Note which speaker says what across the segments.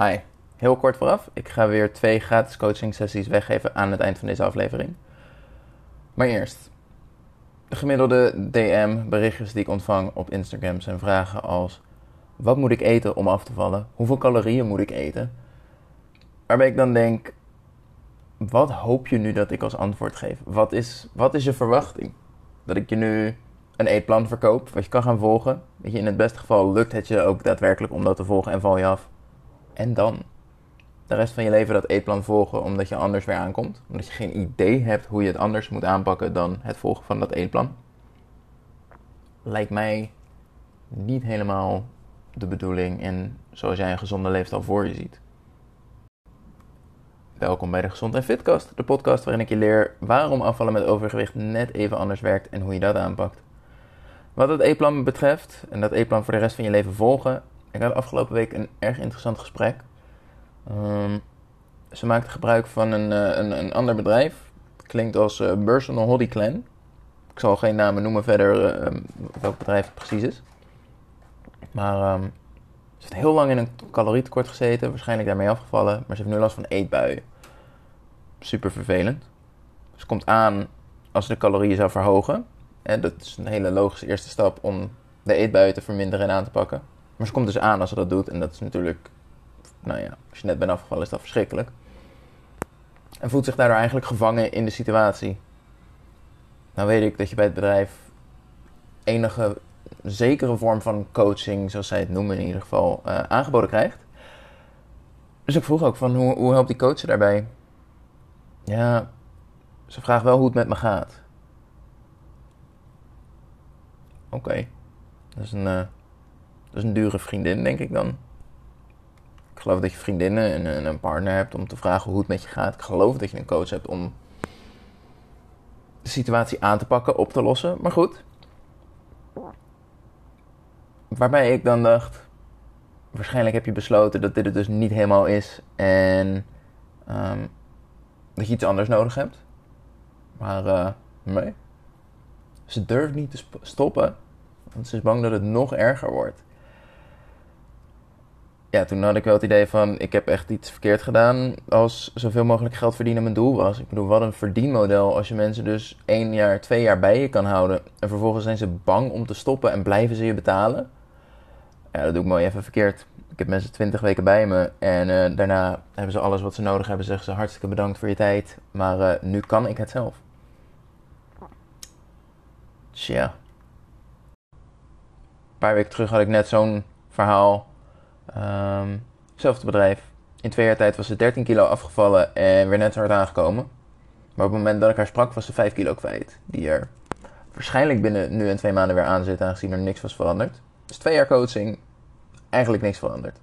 Speaker 1: Hi, heel kort vooraf. Ik ga weer twee gratis coaching sessies weggeven aan het eind van deze aflevering. Maar eerst, de gemiddelde DM, berichtjes die ik ontvang op Instagram zijn vragen als: wat moet ik eten om af te vallen? Hoeveel calorieën moet ik eten? Waarbij ik dan denk: wat hoop je nu dat ik als antwoord geef? Wat is, wat is je verwachting? Dat ik je nu een eetplan verkoop, wat je kan gaan volgen. Weet je, in het beste geval lukt het je ook daadwerkelijk om dat te volgen en val je af. En dan? De rest van je leven dat eetplan volgen omdat je anders weer aankomt. Omdat je geen idee hebt hoe je het anders moet aanpakken dan het volgen van dat eetplan. Lijkt mij niet helemaal de bedoeling en zoals jij een gezonde leefstijl voor je ziet. Welkom bij de Gezond en Fitcast, de podcast waarin ik je leer waarom afvallen met overgewicht net even anders werkt en hoe je dat aanpakt. Wat het eetplan betreft en dat eetplan voor de rest van je leven volgen, ik had afgelopen week een erg interessant gesprek. Ehm, ze maakte gebruik van een, uh, een, een, ander bedrijf. Klinkt als uh, Personal Hobby Clan. Ik zal geen namen noemen verder uh, welk bedrijf het precies is. Maar um, ze heeft heel lang in een calorietekort gezeten, waarschijnlijk daarmee afgevallen. Maar ze heeft nu last van eetbuien. Super vervelend. Ze komt aan als ze de calorieën zou verhogen. En dat is een hele logische eerste stap om de eetbuien te verminderen en aan te pakken. Maar ze komt dus aan als ze dat doet. En dat is natuurlijk, nou ja, als je net bent afgevallen is dat verschrikkelijk. En voelt zich daardoor eigenlijk gevangen in de situatie. Nou weet ik dat je bij het bedrijf enige zekere vorm van coaching, zoals zij het noemen in ieder geval, uh, aangeboden krijgt. Dus ik vroeg ook van hoe, hoe helpt die coach daarbij? Ja, ze vraagt wel hoe het met me gaat. Oké, dat is een... Uh, dat is een dure vriendin, denk ik dan. Ik geloof dat je vriendinnen en een partner hebt om te vragen hoe het met je gaat. Ik geloof dat je een coach hebt om de situatie aan te pakken, op te lossen. Maar goed. Waarbij ik dan dacht, waarschijnlijk heb je besloten dat dit het dus niet helemaal is en um, dat je iets anders nodig hebt. Maar uh, nee. Ze durft niet te stoppen, want ze is bang dat het nog erger wordt ja, toen had ik wel het idee van, ik heb echt iets verkeerd gedaan als zoveel mogelijk geld verdienen mijn doel was. Ik bedoel, wat een verdienmodel als je mensen dus één jaar, twee jaar bij je kan houden en vervolgens zijn ze bang om te stoppen en blijven ze je betalen. Ja, dat doe ik mooi even verkeerd. Ik heb mensen twintig weken bij me en uh, daarna hebben ze alles wat ze nodig hebben. Zeggen ze hartstikke bedankt voor je tijd, maar uh, nu kan ik het zelf. Tja. Een paar weken terug had ik net zo'n verhaal Um, hetzelfde bedrijf. In twee jaar tijd was ze 13 kilo afgevallen en weer net zo hard aangekomen. Maar op het moment dat ik haar sprak, was ze 5 kilo kwijt. Die er waarschijnlijk binnen nu en twee maanden weer aan zit, aangezien er niks was veranderd. Dus twee jaar coaching, eigenlijk niks veranderd.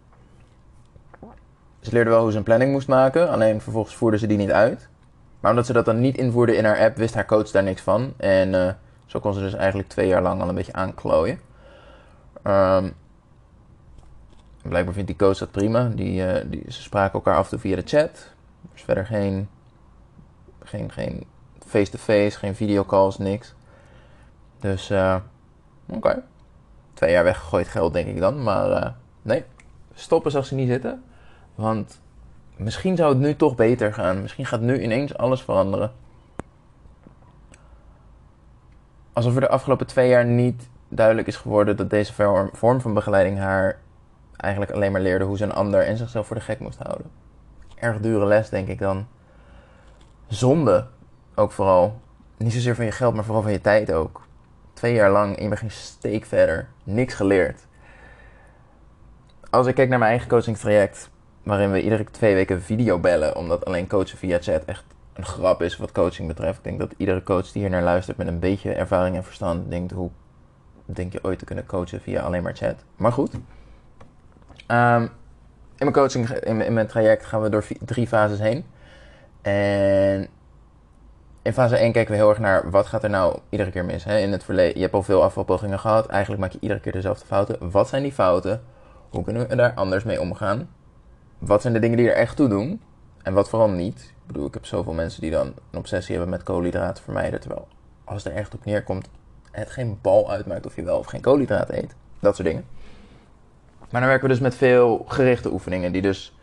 Speaker 1: Ze leerde wel hoe ze een planning moest maken, alleen vervolgens voerde ze die niet uit. Maar omdat ze dat dan niet invoerde in haar app, wist haar coach daar niks van. En uh, zo kon ze dus eigenlijk twee jaar lang al een beetje aanklooien. Um, blijkbaar vindt die coach dat prima. Die, uh, die, ze spraken elkaar af en toe via de chat. Dus verder geen geen, geen face-to-face, geen videocalls, niks. Dus uh, oké. Twee jaar weggegooid geld denk ik dan. Maar uh, nee, stoppen zag ze niet zitten. Want misschien zou het nu toch beter gaan. Misschien gaat nu ineens alles veranderen. Alsof er de afgelopen twee jaar niet duidelijk is geworden dat deze vorm van begeleiding haar eigenlijk alleen maar leerde hoe ze een ander en zichzelf voor de gek moest houden. Erg dure les, denk ik dan. Zonde, ook vooral. Niet zozeer van je geld, maar vooral van je tijd ook. Twee jaar lang en je bent geen steek verder. Niks geleerd. Als ik kijk naar mijn eigen coachingstraject, waarin we iedere twee weken video bellen, omdat alleen coachen via chat echt een grap is wat coaching betreft. Ik denk dat iedere coach die hier naar luistert met een beetje ervaring en verstand denkt, hoe denk je ooit te kunnen coachen via alleen maar chat? Maar goed, Um, in mijn coaching, in, in, mijn traject gaan we door drie fases heen. En in fase 1 kijken we heel erg naar wat gaat er nou iedere keer mis. Hè? In het verleden, je hebt al veel afvalpogingen gehad. Eigenlijk maak je iedere keer dezelfde fouten. Wat zijn die fouten? Hoe kunnen we daar anders mee omgaan? Wat zijn de dingen die er echt toe doen? En wat vooral niet? Ik bedoel, ik heb zoveel mensen die dan een obsessie hebben met koolhydraten vermijden. Terwijl als het er echt op neerkomt, het geen bal uitmaakt of je wel of geen koolhydraten eet. Dat soort dingen. Maar dan werken we dus met veel gerichte oefeningen die dus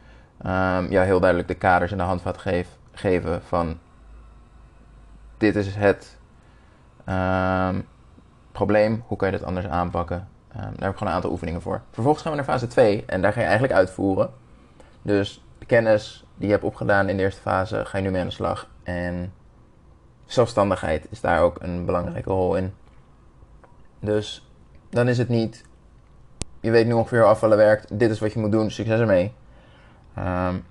Speaker 1: um, jou heel duidelijk de kaders en de handvat geef, geven van dit is het um, probleem, hoe kan je dit anders aanpakken. Um, daar heb ik gewoon een aantal oefeningen voor. Vervolgens gaan we naar fase 2 en daar ga je eigenlijk uitvoeren. Dus de kennis die je hebt opgedaan in de eerste fase ga je nu mee aan de slag. En zelfstandigheid is daar ook een belangrijke rol in. Dus dan is het niet, je weet nu ongeveer hoe afvallen werkt, dit is wat je moet doen, succes ermee. Um,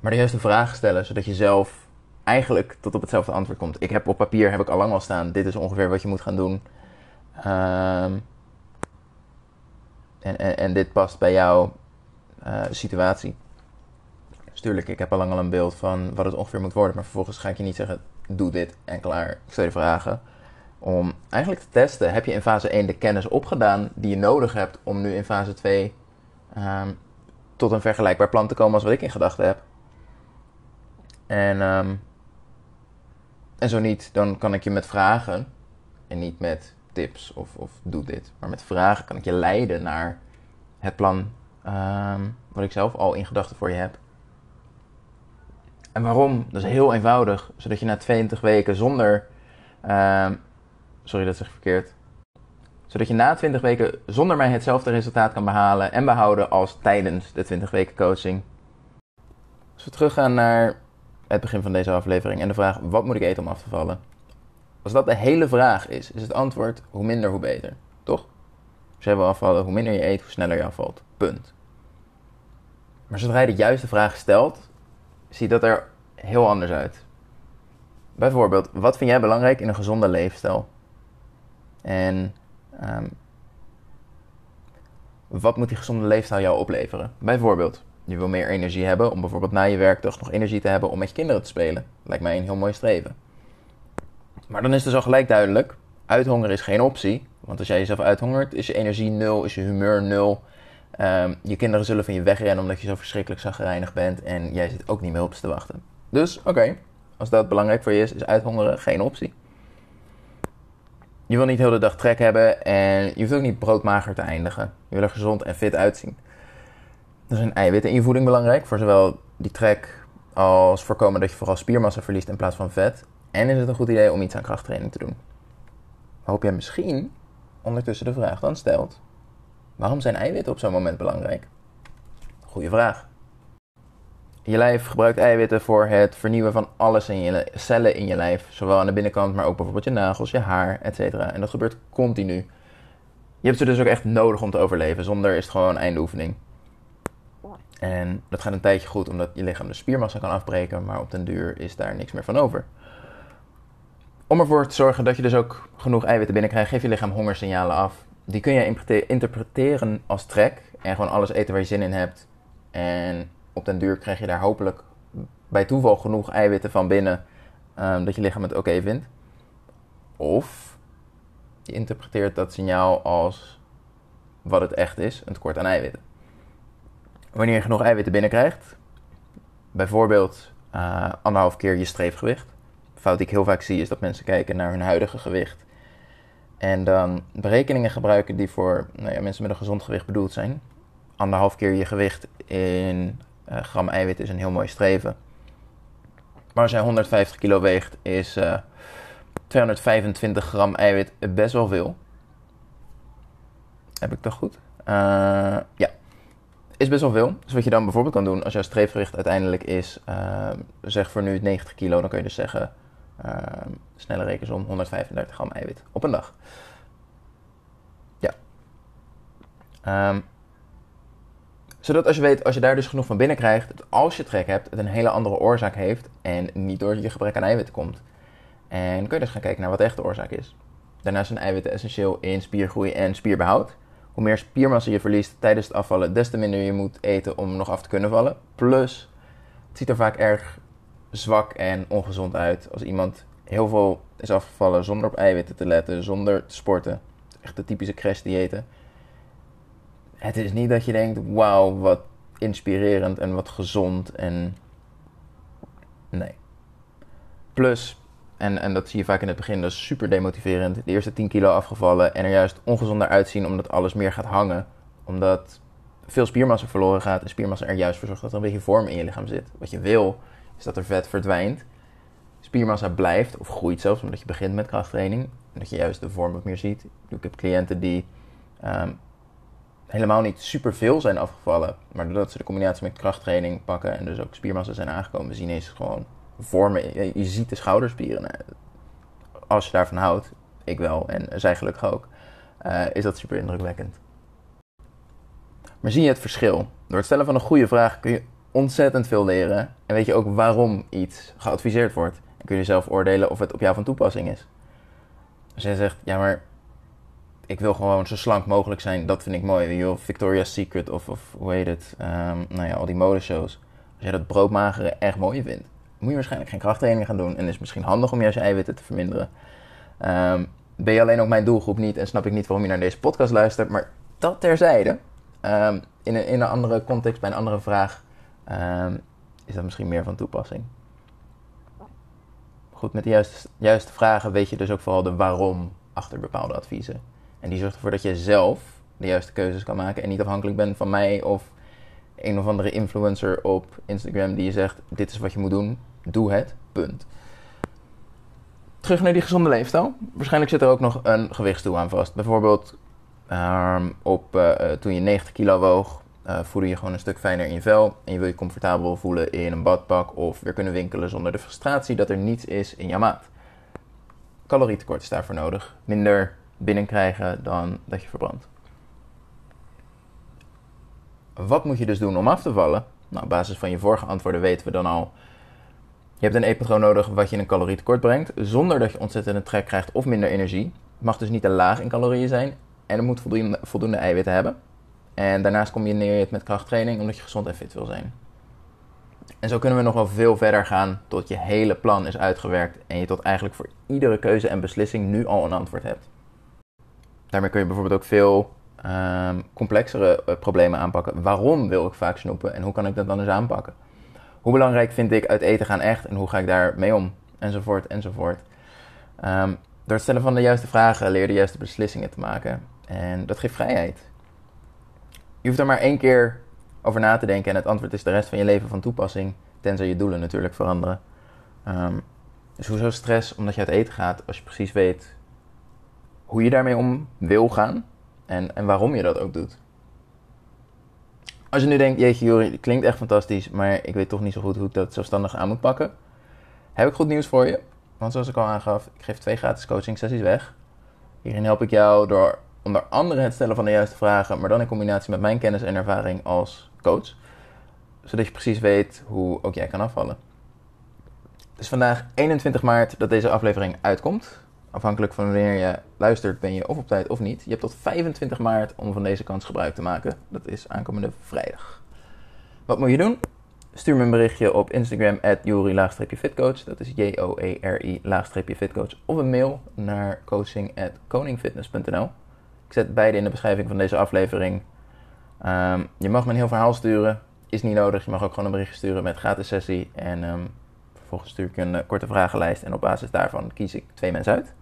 Speaker 1: maar de juiste vragen stellen, zodat je zelf eigenlijk tot op hetzelfde antwoord komt. Ik heb op papier heb ik al lang al staan, dit is ongeveer wat je moet gaan doen. Um, en, en, dit past bij jouw uh, situatie. Dus tuurlijk, ik heb al lang al een beeld van wat het ongeveer moet worden. Maar vervolgens ga ik je niet zeggen, doe dit en klaar. Ik stel je vragen om eigenlijk te testen, heb je in fase 1 de kennis opgedaan die je nodig hebt om nu in fase 2 um, tot een vergelijkbaar plan te komen als wat ik in gedachten heb. En, um, en zo niet, dan kan ik je met vragen en niet met tips of, of doe dit, maar met vragen kan ik je leiden naar het plan um, wat ik zelf al in gedachten voor je heb. En waarom? Dat is heel eenvoudig, zodat je na 20 weken zonder Sorry, dat zeg verkeerd. Zodat je na 20 weken zonder mij hetzelfde resultaat kan behalen en behouden als tijdens de 20 weken coaching. Als we teruggaan naar het begin van deze aflevering en de vraag: wat moet ik eten om af te vallen? Als dat de hele vraag is, is het antwoord: hoe minder, hoe beter. Toch? Als je wil afvallen, hoe minder je eet, hoe sneller je afvalt. Punt. Maar zodra je de juiste vraag stelt, ziet dat er heel anders uit. Bijvoorbeeld, wat vind jij belangrijk in een gezonde leefstijl? En um, wat moet die gezonde leefstijl jou opleveren? Bijvoorbeeld, je wil meer energie hebben om bijvoorbeeld na je werkdag nog energie te hebben om met je kinderen te spelen. Lijkt mij een heel mooi streven. Maar dan is dus al gelijk duidelijk, uithongeren is geen optie. Want als jij jezelf uithongert, is je energie nul, is je humeur nul. Um, je kinderen zullen van je wegrennen omdat je zo verschrikkelijk zagrijnig bent en jij zit ook niet meer op ze te wachten. Dus oké, als dat belangrijk voor je is, is uithongeren geen optie. Je wil niet heel de dag trek hebben en je hoeft ook niet broodmager te eindigen. Je wil er gezond en fit uitzien. Er zijn eiwitten in je voeding belangrijk voor zowel die trek als voorkomen dat je vooral spiermassa verliest in plaats van vet. En is het een goed idee om iets aan krachttraining te doen. Hoop jij misschien ondertussen de vraag dan stelt: waarom zijn eiwitten op zo'n moment belangrijk? Goeie vraag. Je lijf gebruikt eiwitten voor het vernieuwen van alles in je cellen in je lijf. Zowel aan de binnenkant, maar ook bijvoorbeeld je nagels, je haar, etc. En dat gebeurt continu. Je hebt ze dus ook echt nodig om te overleven. Zonder is het gewoon einde oefening. En dat gaat een tijdje goed omdat je lichaam de spiermassa kan afbreken, maar op den duur is daar niks meer van over. Om ervoor te zorgen dat je dus ook genoeg eiwitten binnenkrijgt, geef je lichaam hongersignalen af. Die kun je interpreteren als trek en gewoon alles eten waar je zin in hebt. En op den duur krijg je daar hopelijk bij toeval genoeg eiwitten van binnen um, dat je lichaam het oké vindt. Of je interpreteert dat signaal als wat het echt is, een tekort aan eiwitten. Wanneer je genoeg eiwitten binnenkrijgt, bijvoorbeeld uh, anderhalf keer je streefgewicht. Fout die ik heel vaak zie is dat mensen kijken naar hun huidige gewicht. En dan berekeningen gebruiken die voor nou ja, mensen met een gezond gewicht bedoeld zijn. Anderhalf keer je gewicht in gram eiwit is een heel mooi streven. Maar als jij 150 kilo weegt, is uh, eh, 225 gram eiwit best wel veel. Heb ik dat goed? Uh, ja. Is best wel veel. Dus wat je dan bijvoorbeeld kan doen, als jouw streefgewicht uiteindelijk is, zeg voor nu 90 kilo, dan kun je dus zeggen, snelle rekensom, 135 gram eiwit op een dag. Ja. Um, zodat als je weet, als je daar dus genoeg van binnen krijgt, dat als je trek hebt, het een hele andere oorzaak heeft en niet door je gebrek aan eiwitten komt. En kun je dus gaan kijken naar wat de echte oorzaak is. Daarnaast zijn eiwitten essentieel in spiergroei en spierbehoud. Hoe meer spiermassa je verliest tijdens het afvallen, des te minder je moet eten om nog af te kunnen vallen. Plus, het ziet er vaak erg zwak en ongezond uit als iemand heel veel is afgevallen zonder op eiwitten te letten, zonder te sporten. Echt de typische crash diëten het is niet dat je denkt, wauw, wat inspirerend en wat gezond en... Nee. Plus, en, en dat zie je vaak in het begin, dat is super demotiverend. De eerste 10 kilo afgevallen en er juist ongezonder uitzien omdat alles meer gaat hangen. Omdat veel spiermassa verloren gaat en spiermassa er juist voor zorgt dat er een beetje vorm in je lichaam zit. Wat je wil, is dat er vet verdwijnt, spiermassa blijft of groeit zelfs, omdat je begint met krachttraining. En dat je juist de vorm wat meer ziet. Ik heb cliënten die um, helemaal niet super veel zijn afgevallen, maar doordat ze de combinatie met krachttraining pakken en dus ook spiermassa zijn aangekomen, zien ineens gewoon vormen. Je, ziet de schouderspieren. Als je daarvan houdt, ik wel en zij gelukkig ook, uh, is dat super indrukwekkend. Maar zie je het verschil? Door het stellen van een goede vraag kun je ontzettend veel leren en weet je ook waarom iets geadviseerd wordt. En kun je zelf oordelen of het op jou van toepassing is. Als jij zegt, ja maar ik wil gewoon zo slank mogelijk zijn, dat vind ik mooi. Victoria's Secret of, of hoe heet het, um, nou ja, al die modeshows. Als jij dat broodmagere echt mooi vindt, moet je waarschijnlijk geen krachttraining gaan doen. En is misschien handig om juist je eiwitten te verminderen. Um, ben je alleen ook mijn doelgroep niet en snap ik niet waarom je naar deze podcast luistert. Maar dat terzijde. Um, in, een, in een andere context, bij een andere vraag, is dat misschien meer van toepassing. Goed, met de juiste, juiste vragen weet je dus ook vooral de waarom achter bepaalde adviezen. En die zorgt ervoor dat je zelf de juiste keuzes kan maken en niet afhankelijk bent van mij of een of andere influencer op Instagram die je zegt: Dit is wat je moet doen, doe het, punt. Terug naar die gezonde leefstijl. Waarschijnlijk zit er ook nog een gewichtsdoel aan vast. Bijvoorbeeld um, op, uh, toen je 90 kilo woog, uh, voelde je gewoon een stuk fijner in je vel. En je wil je comfortabel voelen in een badpak of weer kunnen winkelen zonder de frustratie dat er niets is in jouw maat. Calorietekort is daarvoor nodig. Minder binnenkrijgen dan dat je verbrandt. Wat moet je dus doen om af te vallen? Nou, op basis van je vorige antwoorden weten we dan al. Je hebt een eetpatroon nodig wat je in een calorietekort brengt, zonder dat je ontzettende trek krijgt of minder energie. Het mag dus niet te laag in calorieën zijn en het moet voldoende, eiwitten hebben. En daarnaast combineer je het met krachttraining omdat je gezond en fit wil zijn. En zo kunnen we nog wel veel verder gaan tot je hele plan is uitgewerkt en je tot eigenlijk voor iedere keuze en beslissing nu al een antwoord hebt. Daarmee kun je bijvoorbeeld ook veel um, complexere uh, problemen aanpakken. Waarom wil ik vaak snoepen en hoe kan ik dat dan eens aanpakken? Hoe belangrijk vind ik uit eten gaan echt en hoe ga ik daar mee om? Enzovoort, enzovoort. Um, door het stellen van de juiste vragen leer je de juiste beslissingen te maken. En dat geeft vrijheid. Je hoeft er maar één keer over na te denken en het antwoord is de rest van je leven van toepassing. Tenzij je doelen natuurlijk veranderen. Um, dus hoezo stress omdat je uit eten gaat als je precies weet hoe je daarmee om wil gaan en, en waarom je dat ook doet. Als je nu denkt, jeetje Jori, klinkt echt fantastisch, maar ik weet toch niet zo goed hoe ik dat zelfstandig aan moet pakken. Heb ik goed nieuws voor je. Want zoals ik al aangaf, ik geef twee gratis coaching sessies weg. Hierin help ik jou door onder andere het stellen van de juiste vragen, maar dan in combinatie met mijn kennis en ervaring als coach. Zodat je precies weet hoe ook jij kan afvallen. Het is vandaag 21 maart dat deze aflevering uitkomt. Afhankelijk van wanneer je luistert, ben je of op tijd of niet. Je hebt tot 25 maart om van deze kans gebruik te maken. Dat is aankomende vrijdag. Wat moet je doen? Stuur me een berichtje op Instagram at fitcoach Dat is J-O-E-R-I-fitcoach. Of een mail naar coaching koningfitness.nl. Ik zet beide in de beschrijving van deze aflevering. Um, je mag me een heel verhaal sturen. Is niet nodig. Je mag ook gewoon een berichtje sturen met gratis sessie. En um, vervolgens stuur ik een uh, korte vragenlijst. En op basis daarvan kies ik twee mensen uit.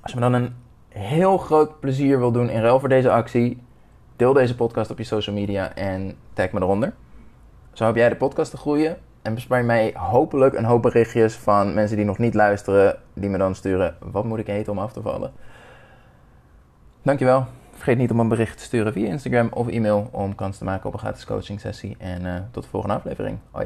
Speaker 1: Als je me dan een heel groot plezier wil doen in ruil voor deze actie, deel deze podcast op je social media en tag me eronder. Zo heb jij de podcast te groeien en bespaar mij hopelijk een hoop berichtjes van mensen die nog niet luisteren, die me dan sturen: wat moet ik eten om af te vallen? Dankjewel. Vergeet niet om een bericht te sturen via Instagram of e-mail om kans te maken op een gratis coaching sessie. En uh, tot de volgende aflevering. Oh.